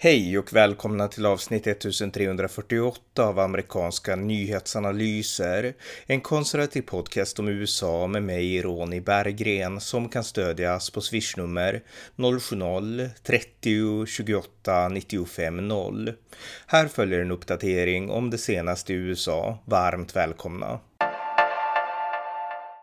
Hej och välkomna till avsnitt 1348 av amerikanska nyhetsanalyser. En konservativ podcast om USA med mig, Ronny Berggren, som kan stödjas på swishnummer 070-30 28 95 0. Här följer en uppdatering om det senaste i USA. Varmt välkomna!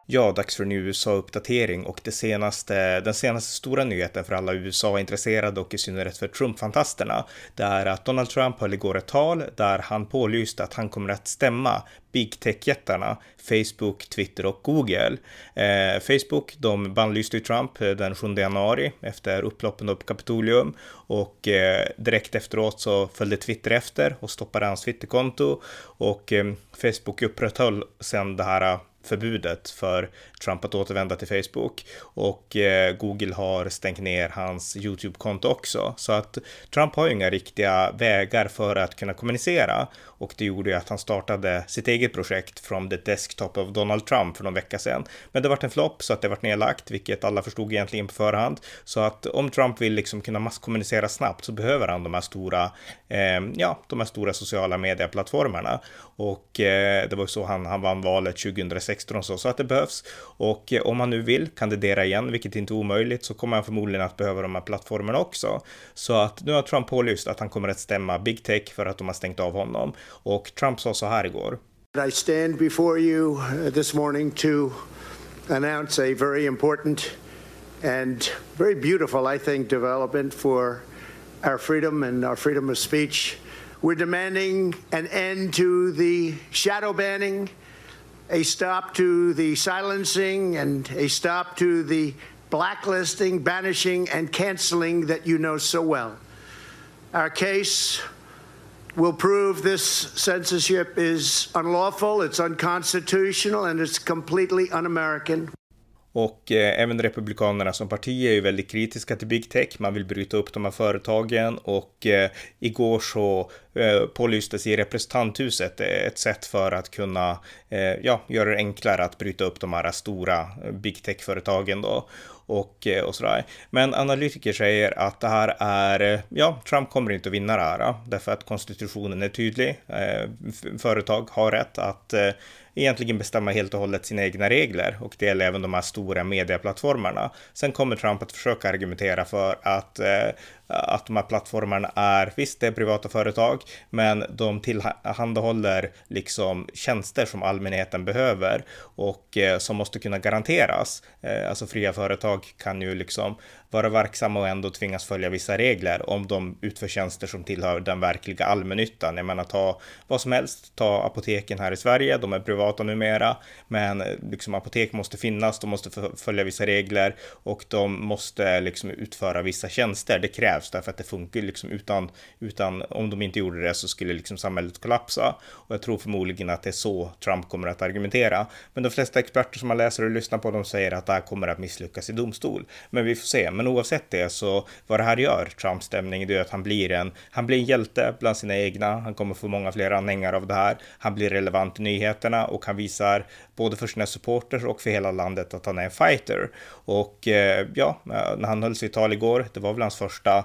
Ja, dags för en USA-uppdatering och det senaste, den senaste stora nyheten för alla USA-intresserade och i synnerhet för Trump-fantasterna, det är att Donald Trump höll igår ett tal där han pålyste att han kommer att stämma big tech-jättarna Facebook, Twitter och Google. Eh, Facebook, de bannlyste Trump eh, den 7 januari efter upploppen upp Kapitolium och eh, direkt efteråt så följde Twitter efter och stoppade hans Twitterkonto och eh, Facebook upprätthöll sedan det här eh, förbudet för Trump att återvända till Facebook och eh, Google har stängt ner hans YouTube-konto också. Så att Trump har ju inga riktiga vägar för att kunna kommunicera och det gjorde ju att han startade sitt eget projekt From the Desktop of Donald Trump för någon vecka sedan. Men det vart en flopp så att det vart nedlagt, vilket alla förstod egentligen på förhand. Så att om Trump vill liksom kunna masskommunicera snabbt så behöver han de här stora, eh, ja, de här stora sociala medieplattformarna. Och eh, det var ju så han, han vann valet 2016 och så, så att det behövs. Och eh, om han nu vill kandidera igen, vilket inte är omöjligt, så kommer han förmodligen att behöva de här plattformarna också. Så att nu har Trump pålyst att han kommer att stämma Big Tech för att de har stängt av honom. Och Trump sa så här igår. I stand before you eh, this morning to announce a very important and very beautiful, I think, development for our freedom and our freedom of speech. We're demanding an end to the shadow banning, a stop to the silencing, and a stop to the blacklisting, banishing, and canceling that you know so well. Our case will prove this censorship is unlawful, it's unconstitutional, and it's completely un American. Och eh, även Republikanerna som parti är ju väldigt kritiska till Big Tech. Man vill bryta upp de här företagen och eh, igår så eh, pålystes i representanthuset ett sätt för att kunna eh, ja, göra det enklare att bryta upp de här stora eh, Big Tech-företagen då och, eh, och sådär. Men analytiker säger att det här är, ja, Trump kommer inte att vinna det här, därför att konstitutionen är tydlig. Företag har rätt att egentligen bestämma helt och hållet sina egna regler och det gäller även de här stora medieplattformarna. Sen kommer Trump att försöka argumentera för att eh, att de här plattformarna är, visst det är privata företag, men de tillhandahåller liksom tjänster som allmänheten behöver och eh, som måste kunna garanteras. Eh, alltså fria företag kan ju liksom vara verksamma och ändå tvingas följa vissa regler om de utför tjänster som tillhör den verkliga allmännyttan. Jag menar ta vad som helst, ta apoteken här i Sverige, de är privata numera, men eh, liksom apotek måste finnas, de måste följa vissa regler och de måste liksom utföra vissa tjänster. Det krävs krävs därför att det funkar liksom utan, utan om de inte gjorde det så skulle liksom samhället kollapsa. Och jag tror förmodligen att det är så Trump kommer att argumentera. Men de flesta experter som man läser och lyssnar på, de säger att det här kommer att misslyckas i domstol. Men vi får se. Men oavsett det så vad det här gör, Trumps stämning, det är att han blir en, han blir en hjälte bland sina egna. Han kommer få många fler anhängare av det här. Han blir relevant i nyheterna och han visar både för sina supporters och för hela landet att han är en fighter. Och eh, ja, när han höll sitt tal igår, det var väl hans första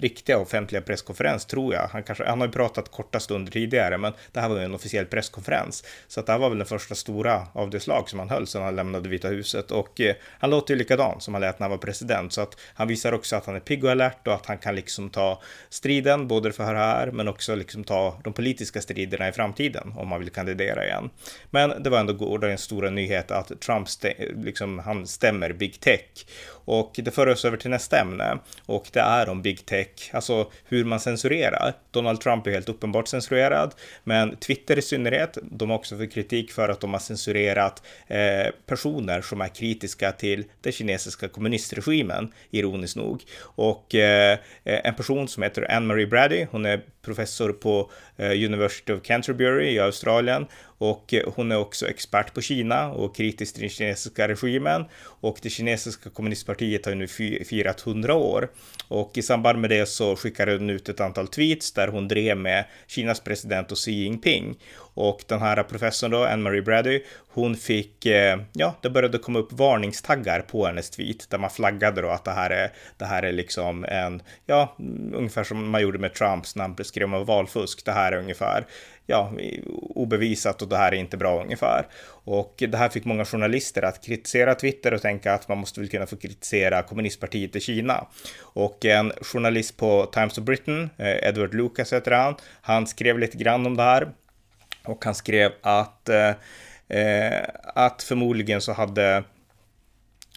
riktiga offentliga presskonferens tror jag. Han, kanske, han har ju pratat korta stunder tidigare, men det här var ju en officiell presskonferens. Så att det här var väl den första stora av det slag som han höll sedan han lämnade Vita huset. Och eh, han låter ju likadan som han lät när han var president. Så att han visar också att han är pigg och alert och att han kan liksom ta striden, både för det här, men också liksom ta de politiska striderna i framtiden om man vill kandidera igen. Men det var ändå gårdagens stora nyhet att Trump liksom, han stämmer Big Tech. Och det för oss över till nästa ämne och det är om Big Tech, alltså hur man censurerar. Donald Trump är helt uppenbart censurerad, men Twitter i synnerhet, de har också fått kritik för att de har censurerat eh, personer som är kritiska till den kinesiska kommunistregimen, ironiskt nog. Och eh, en person som heter Anne-Marie Brady, hon är professor på eh, University of Canterbury i Australien. Och eh, hon är också expert på Kina och kritisk till den kinesiska regimen. Och det kinesiska kommunistpartiet har nu firat 100 år. Och i samband med det så skickade hon ut ett antal tweets där hon drev med Kinas president och Xi Jinping. Och den här professorn då, Anne-Marie Brady, hon fick, eh, ja, det började komma upp varningstaggar på hennes tweet där man flaggade då att det här är, det här är liksom en, ja, ungefär som man gjorde med Trumps när han beskrev om valfusk. Det här är ungefär, ja, obevisat och det här är inte bra ungefär. Och det här fick många journalister att kritisera Twitter och tänka att man måste väl kunna få kritisera kommunistpartiet i Kina. Och en journalist på Times of Britain, eh, Edward Lucas heter han, han skrev lite grann om det här. Och han skrev att, eh, eh att förmodligen så hade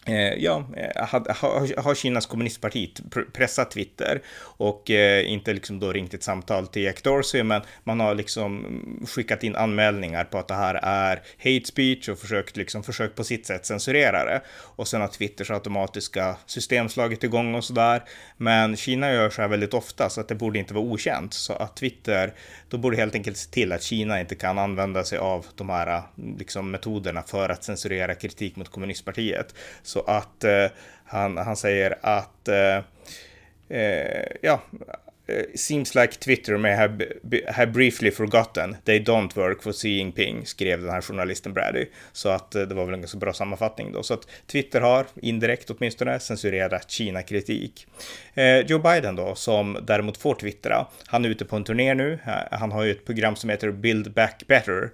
Eh, ja, eh, har, har Kinas kommunistparti pressat Twitter och eh, inte liksom då ringt ett samtal till Jack Dorsey, men man har liksom skickat in anmälningar på att det här är hate speech och försökt liksom försökt på sitt sätt censurera det. Och sen har Twitters automatiska system slagit igång och sådär. Men Kina gör så här väldigt ofta så att det borde inte vara okänt. Så att Twitter, då borde helt enkelt se till att Kina inte kan använda sig av de här mm, liksom, metoderna för att censurera kritik mot kommunistpartiet. Så så att eh, han, han säger att eh, eh, ja, Eh, seems like Twitter may have, have briefly forgotten. They don't work for Xi Jinping, skrev den här journalisten Brady. Så att eh, det var väl en ganska bra sammanfattning då. Så att Twitter har, indirekt åtminstone, censurerat Kina-kritik. Eh, Joe Biden då, som däremot får twittra, han är ute på en turné nu. Eh, han har ju ett program som heter Build Back Better,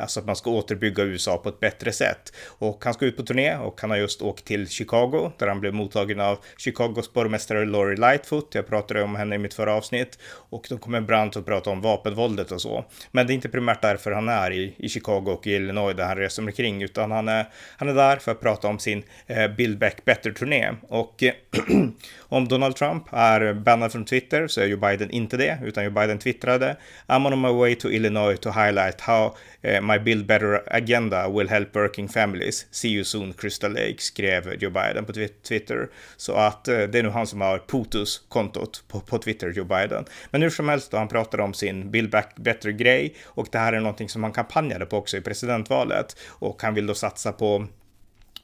alltså att man ska återbygga USA på ett bättre sätt. Och han ska ut på turné och han har just åkt till Chicago, där han blev mottagen av Chicagos borgmästare Lori Lightfoot. Jag pratade om henne i mitt förra avsnitt och då kommer Brandt att prata om vapenvåldet och så. Men det är inte primärt därför han är i, i Chicago och i Illinois där han reser omkring, utan han är, han är där för att prata om sin eh, Build Back Better-turné. Och eh, om Donald Trump är bannad från Twitter så är ju Biden inte det, utan ju Biden twittrade I'm on my way to Illinois to highlight how eh, my Build Better agenda will help working families. See you soon, Crystal Lake, skrev Joe Biden på Twitter. Så att eh, det är nu han som har POTUS-kontot på, på Twitter, Joe Biden. Men hur som helst då, han pratar om sin Build Back Better-grej och det här är någonting som han kampanjade på också i presidentvalet och han vill då satsa på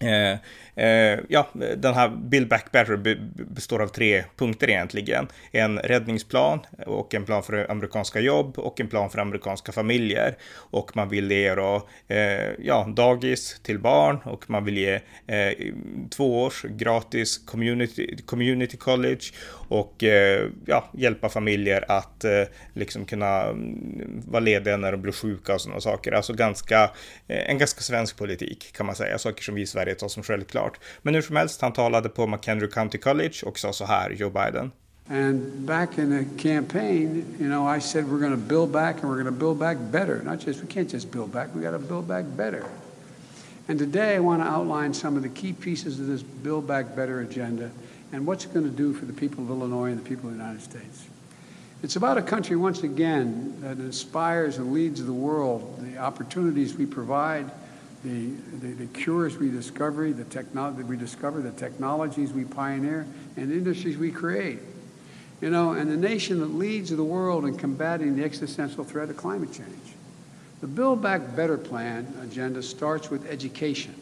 Eh, Eh, ja, den här Build Back Better består av tre punkter egentligen. En räddningsplan och en plan för amerikanska jobb och en plan för amerikanska familjer. Och man vill ge då, eh, ja, dagis till barn och man vill ge eh, två års gratis community, community college och eh, ja, hjälpa familjer att eh, liksom kunna mm, vara lediga när de blir sjuka och sådana saker. Alltså ganska, eh, en ganska svensk politik kan man säga, saker som vi i Sverige tar som självklart. Men hur som helst, han talade på McHenry County College och sa så här, Joe Biden. And back in the campaign, you know, I said we're going to build back and we're going to build back better. Not just, we can't just build back, we got to build back better. And today I want to outline some of the key pieces of this Build Back Better agenda and what's it going to do for the people of Illinois and the people of the United States. It's about a country, once again, that inspires and leads the world, the opportunities we provide the, the, the, cures we discover, the technology we discover, the technologies we pioneer, and the industries we create. You know, and the nation that leads the world in combating the existential threat of climate change. The Build Back Better plan agenda starts with education.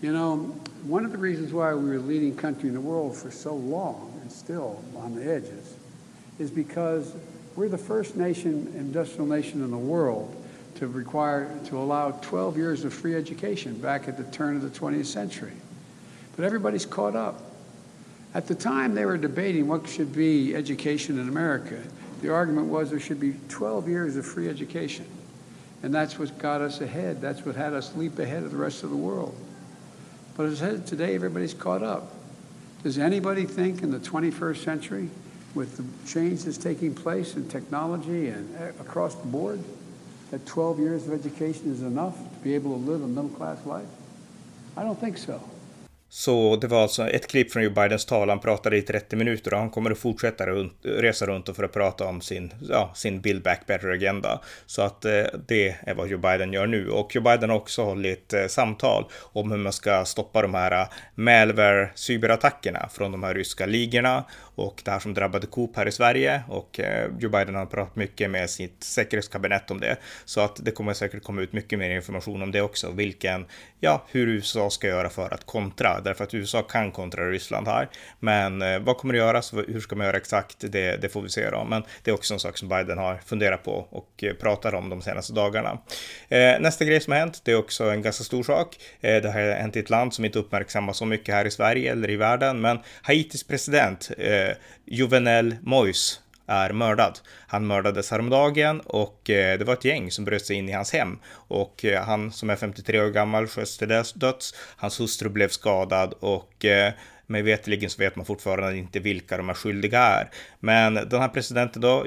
You know, one of the reasons why we were a leading country in the world for so long and still on the edges is because we're the first nation, industrial nation in the world to require to allow 12 years of free education back at the turn of the 20th century. But everybody's caught up. At the time they were debating what should be education in America, the argument was there should be 12 years of free education. And that's what got us ahead. That's what had us leap ahead of the rest of the world. But as I said today, everybody's caught up. Does anybody think in the 21st century, with the change that's taking place in technology and uh, across the board, that 12 years of education is enough to be able to live a middle class life? I don't think so. Så det var alltså ett klipp från Joe Bidens tal. Han pratade i 30 minuter och han kommer att fortsätta runt, resa runt och för att prata om sin, ja, sin Build Back Better-agenda. Så att eh, det är vad Joe Biden gör nu. Och Joe Biden har också hållit eh, samtal om hur man ska stoppa de här eh, malware cyberattackerna från de här ryska ligorna och det här som drabbade Coop här i Sverige och eh, Joe Biden har pratat mycket med sitt säkerhetskabinett om det. Så att det kommer säkert komma ut mycket mer information om det också, vilken, ja, hur USA ska göra för att kontra därför att USA kan kontra Ryssland här. Men eh, vad kommer det göras? Hur ska man göra exakt? Det, det får vi se då. Men det är också en sak som Biden har funderat på och eh, pratar om de senaste dagarna. Eh, nästa grej som har hänt, det är också en ganska stor sak. Eh, det har hänt i ett land som inte uppmärksammas så mycket här i Sverige eller i världen, men Haitis president eh, Juvenel Moise är mördad. Han mördades häromdagen och eh, det var ett gäng som bröt sig in i hans hem och eh, han som är 53 år gammal sköts till döds. Hans hustru blev skadad och eh, mig veterligen så vet man fortfarande inte vilka de här skyldiga är. Men den här presidenten då,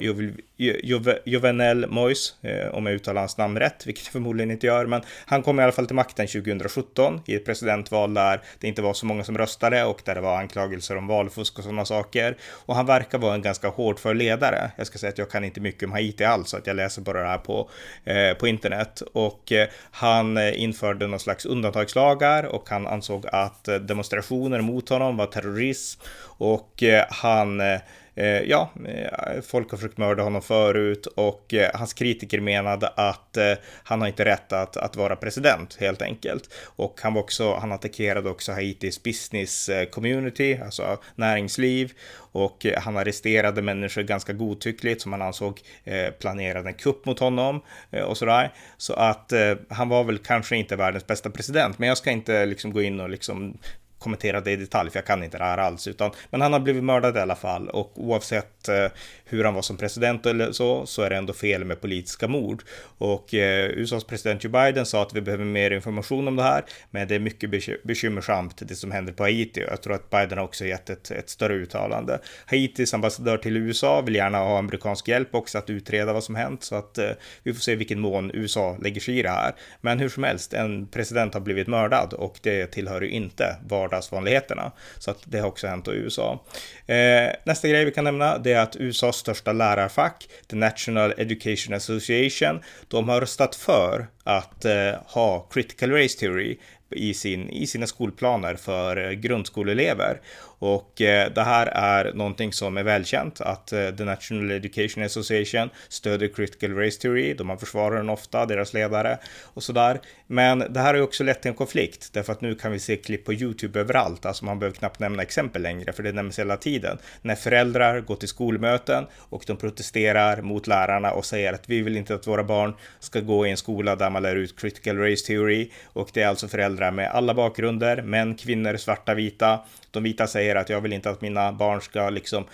Jovenel Mois, eh, om jag uttalar hans namn rätt, vilket jag förmodligen inte gör, men han kom i alla fall till makten 2017 i ett presidentval där det inte var så många som röstade och där det var anklagelser om valfusk och sådana saker. Och han verkar vara en ganska hårdför ledare. Jag ska säga att jag kan inte mycket om Haiti alls, så att jag läser bara det här på, eh, på internet. Och eh, han eh, införde någon slags undantagslagar och han ansåg att eh, demonstrationer mot honom var terrorism och eh, han Eh, Eh, ja, eh, folk har försökt mörda honom förut och eh, hans kritiker menade att eh, han har inte rätt att, att vara president helt enkelt. Och han var också, han attackerade också Haitis business community, alltså näringsliv och han arresterade människor ganska godtyckligt som han ansåg planerade en kupp mot honom och sådär. Så att han var väl kanske inte världens bästa president, men jag ska inte liksom gå in och liksom kommentera det i detalj, för jag kan inte det här alls, utan men han har blivit mördad i alla fall och oavsett eh, hur han var som president eller så, så är det ändå fel med politiska mord. Och eh, USAs president Joe Biden sa att vi behöver mer information om det här, men det är mycket bekymmersamt det som händer på Haiti. Jag tror att Biden har också gett ett, ett större uttalande. Haitis ambassadör till USA vill gärna ha amerikansk hjälp också att utreda vad som hänt, så att eh, vi får se vilken mån USA lägger sig i det här. Men hur som helst, en president har blivit mördad och det tillhör ju inte vardagsvanligheterna. Så att det har också hänt i USA. Eh, nästa grej vi kan nämna det är att USAs största lärarfack, The National Education Association, de har röstat för att eh, ha critical race theory i, sin, i sina skolplaner för eh, grundskoleelever. Och eh, det här är någonting som är välkänt att eh, The National Education Association stöder critical race theory. De har försvarat den ofta, deras ledare och sådär. Men det här har ju också lett till en konflikt därför att nu kan vi se klipp på YouTube överallt. Alltså man behöver knappt nämna exempel längre för det nämns hela tiden. När föräldrar går till skolmöten och de protesterar mot lärarna och säger att vi vill inte att våra barn ska gå i en skola där man lär ut critical race theory och det är alltså föräldrar med alla bakgrunder, män, kvinnor, svarta, vita de vita säger att jag vill inte att mina barn ska liksom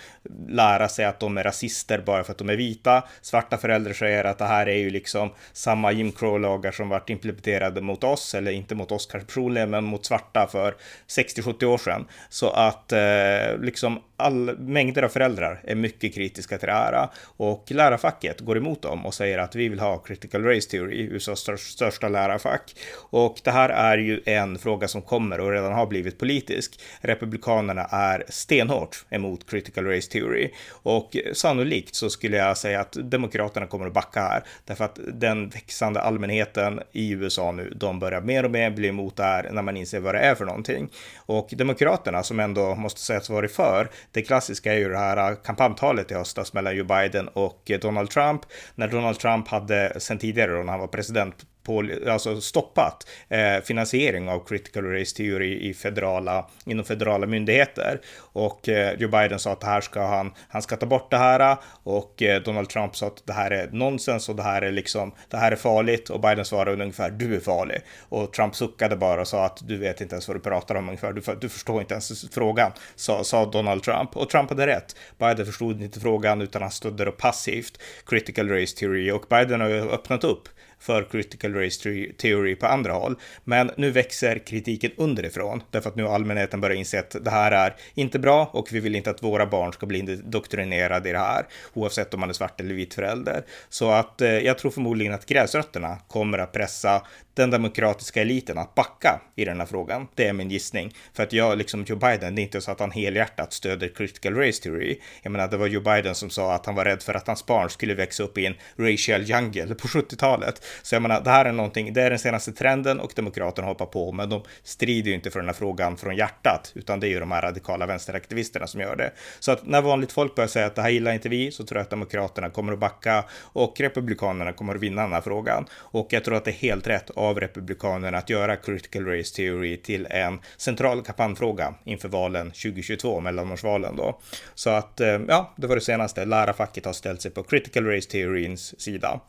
lära sig att de är rasister bara för att de är vita. Svarta föräldrar säger att det här är ju liksom samma Jim Crow-lagar som varit implementerade mot oss, eller inte mot oss kanske personligen, men mot svarta för 60-70 år sedan. Så att eh, liksom all, mängder av föräldrar är mycket kritiska till det här äh, och lärarfacket går emot dem och säger att vi vill ha critical race theory, USAs största lärarfack. Och det här är ju en fråga som kommer och redan har blivit politisk. Republikanerna är stenhårt emot critical race theory och sannolikt så skulle jag säga att Demokraterna kommer att backa här därför att den växande allmänheten i USA nu, de börjar mer och mer bli emot det här när man inser vad det är för någonting. Och Demokraterna som ändå måste sägas vara för, det klassiska är ju det här äh, kampanjtalet i höstas mellan Joe Biden och eh, Donald Trump. När Donald Trump hade sen tidigare då när han var president på, alltså stoppat eh, finansiering av critical race theory i federala, inom federala myndigheter. Och eh, Joe Biden sa att det här ska han, han ska ta bort det här och eh, Donald Trump sa att det här är nonsens och det här är liksom, det här är farligt och Biden svarade ungefär du är farlig. Och Trump suckade bara och sa att du vet inte ens vad du pratar om ungefär, du, du förstår inte ens frågan, sa, sa Donald Trump. Och Trump hade rätt. Biden förstod inte frågan utan han stödde det passivt critical race theory och Biden har ju öppnat upp för critical race theory på andra håll. Men nu växer kritiken underifrån därför att nu har allmänheten börjat inse att det här är inte bra och vi vill inte att våra barn ska bli indoktrinerade i det här oavsett om man är svart eller vit förälder. Så att eh, jag tror förmodligen att gräsrötterna kommer att pressa den demokratiska eliten att backa i den här frågan. Det är min gissning. För att jag, liksom Joe Biden, det är inte så att han helhjärtat stöder critical race theory. Jag menar, det var Joe Biden som sa att han var rädd för att hans barn skulle växa upp i en racial jungle på 70-talet. Så jag menar, det här är någonting, det är den senaste trenden och demokraterna hoppar på, men de strider ju inte för den här frågan från hjärtat, utan det är ju de här radikala vänsteraktivisterna som gör det. Så att när vanligt folk börjar säga att det här gillar inte vi, så tror jag att demokraterna kommer att backa och republikanerna kommer att vinna den här frågan. Och jag tror att det är helt rätt av av Republikanerna att göra critical race theory till en central kampanjfråga inför valen 2022, mellanårsvalen då. Så att, eh, ja, det var det senaste. Lärarfacket har ställt sig på critical race theorins sida.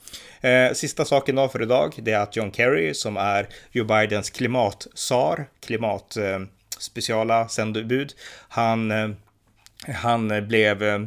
Eh, sista saken då för idag, det är att John Kerry, som är Joe Bidens klimatsar, klimat eh, speciala sändebud, han, eh, han blev Eh,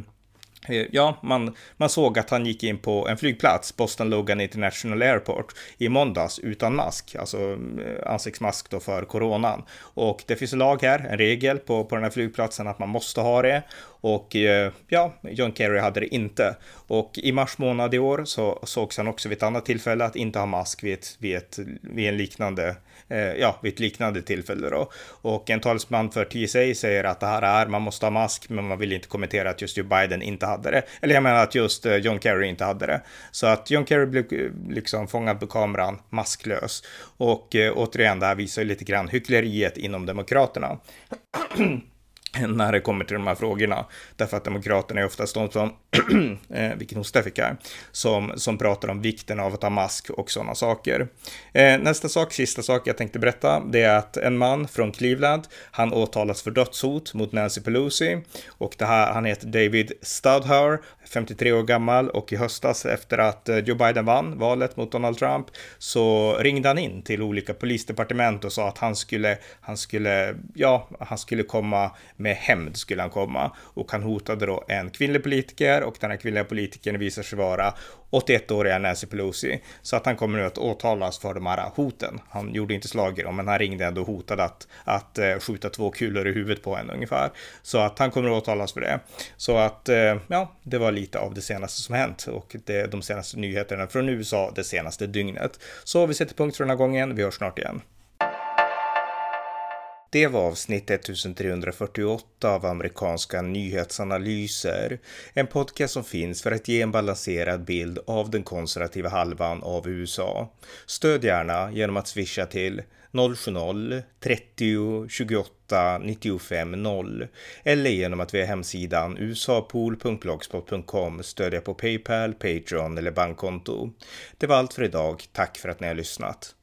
Eh, ja, man, man såg att han gick in på en flygplats, Boston Logan International Airport, i måndags utan mask, alltså eh, ansiktsmask då för coronan. Och det finns en lag här, en regel på, på den här flygplatsen att man måste ha det. Och eh, ja, John Kerry hade det inte. Och i mars månad i år så sågs han också vid ett annat tillfälle att inte ha mask vid, ett, vid, ett, vid en liknande Eh, Eh, ja, vid ett liknande tillfälle då. Och en talesman för TSA säger att det här är, man måste ha mask, men man vill inte kommentera att just Joe Biden inte hade det. Eller jag menar att just eh, John Kerry inte hade det. Så att John Kerry blev eh, liksom fångad på kameran masklös. Och eh, återigen, det här visar ju lite grann hyckleriet inom Demokraterna. när det kommer till de här frågorna. Därför att Demokraterna är oftast de som, eh, vilken hosta jag fick här, som, som pratar om vikten av att ha mask och sådana saker. Eh, nästa sak, sista sak jag tänkte berätta, det är att en man från Cleveland, han åtalas för dödshot mot Nancy Pelosi och det här, han heter David Studhauer, 53 år gammal och i höstas efter att eh, Joe Biden vann valet mot Donald Trump så ringde han in till olika polisdepartement och sa att han skulle, han skulle, ja, han skulle komma med hämnd skulle han komma och han hotade då en kvinnlig politiker och den här kvinnliga politikern visar sig vara 81-åriga Nancy Pelosi. Så att han kommer nu att åtalas för de här hoten. Han gjorde inte slag i dem, men han ringde ändå och hotade att, att eh, skjuta två kulor i huvudet på henne ungefär. Så att han kommer att åtalas för det. Så att, eh, ja, det var lite av det senaste som hänt och det är de senaste nyheterna från USA det senaste dygnet. Så vi sätter punkt för den här gången. Vi hörs snart igen. Det var avsnitt 1348 av amerikanska nyhetsanalyser. En podcast som finns för att ge en balanserad bild av den konservativa halvan av USA. Stöd gärna genom att swisha till 070-30 28 95 0 eller genom att via hemsidan usapool.blogspot.com stödja på Paypal, Patreon eller bankkonto. Det var allt för idag. Tack för att ni har lyssnat.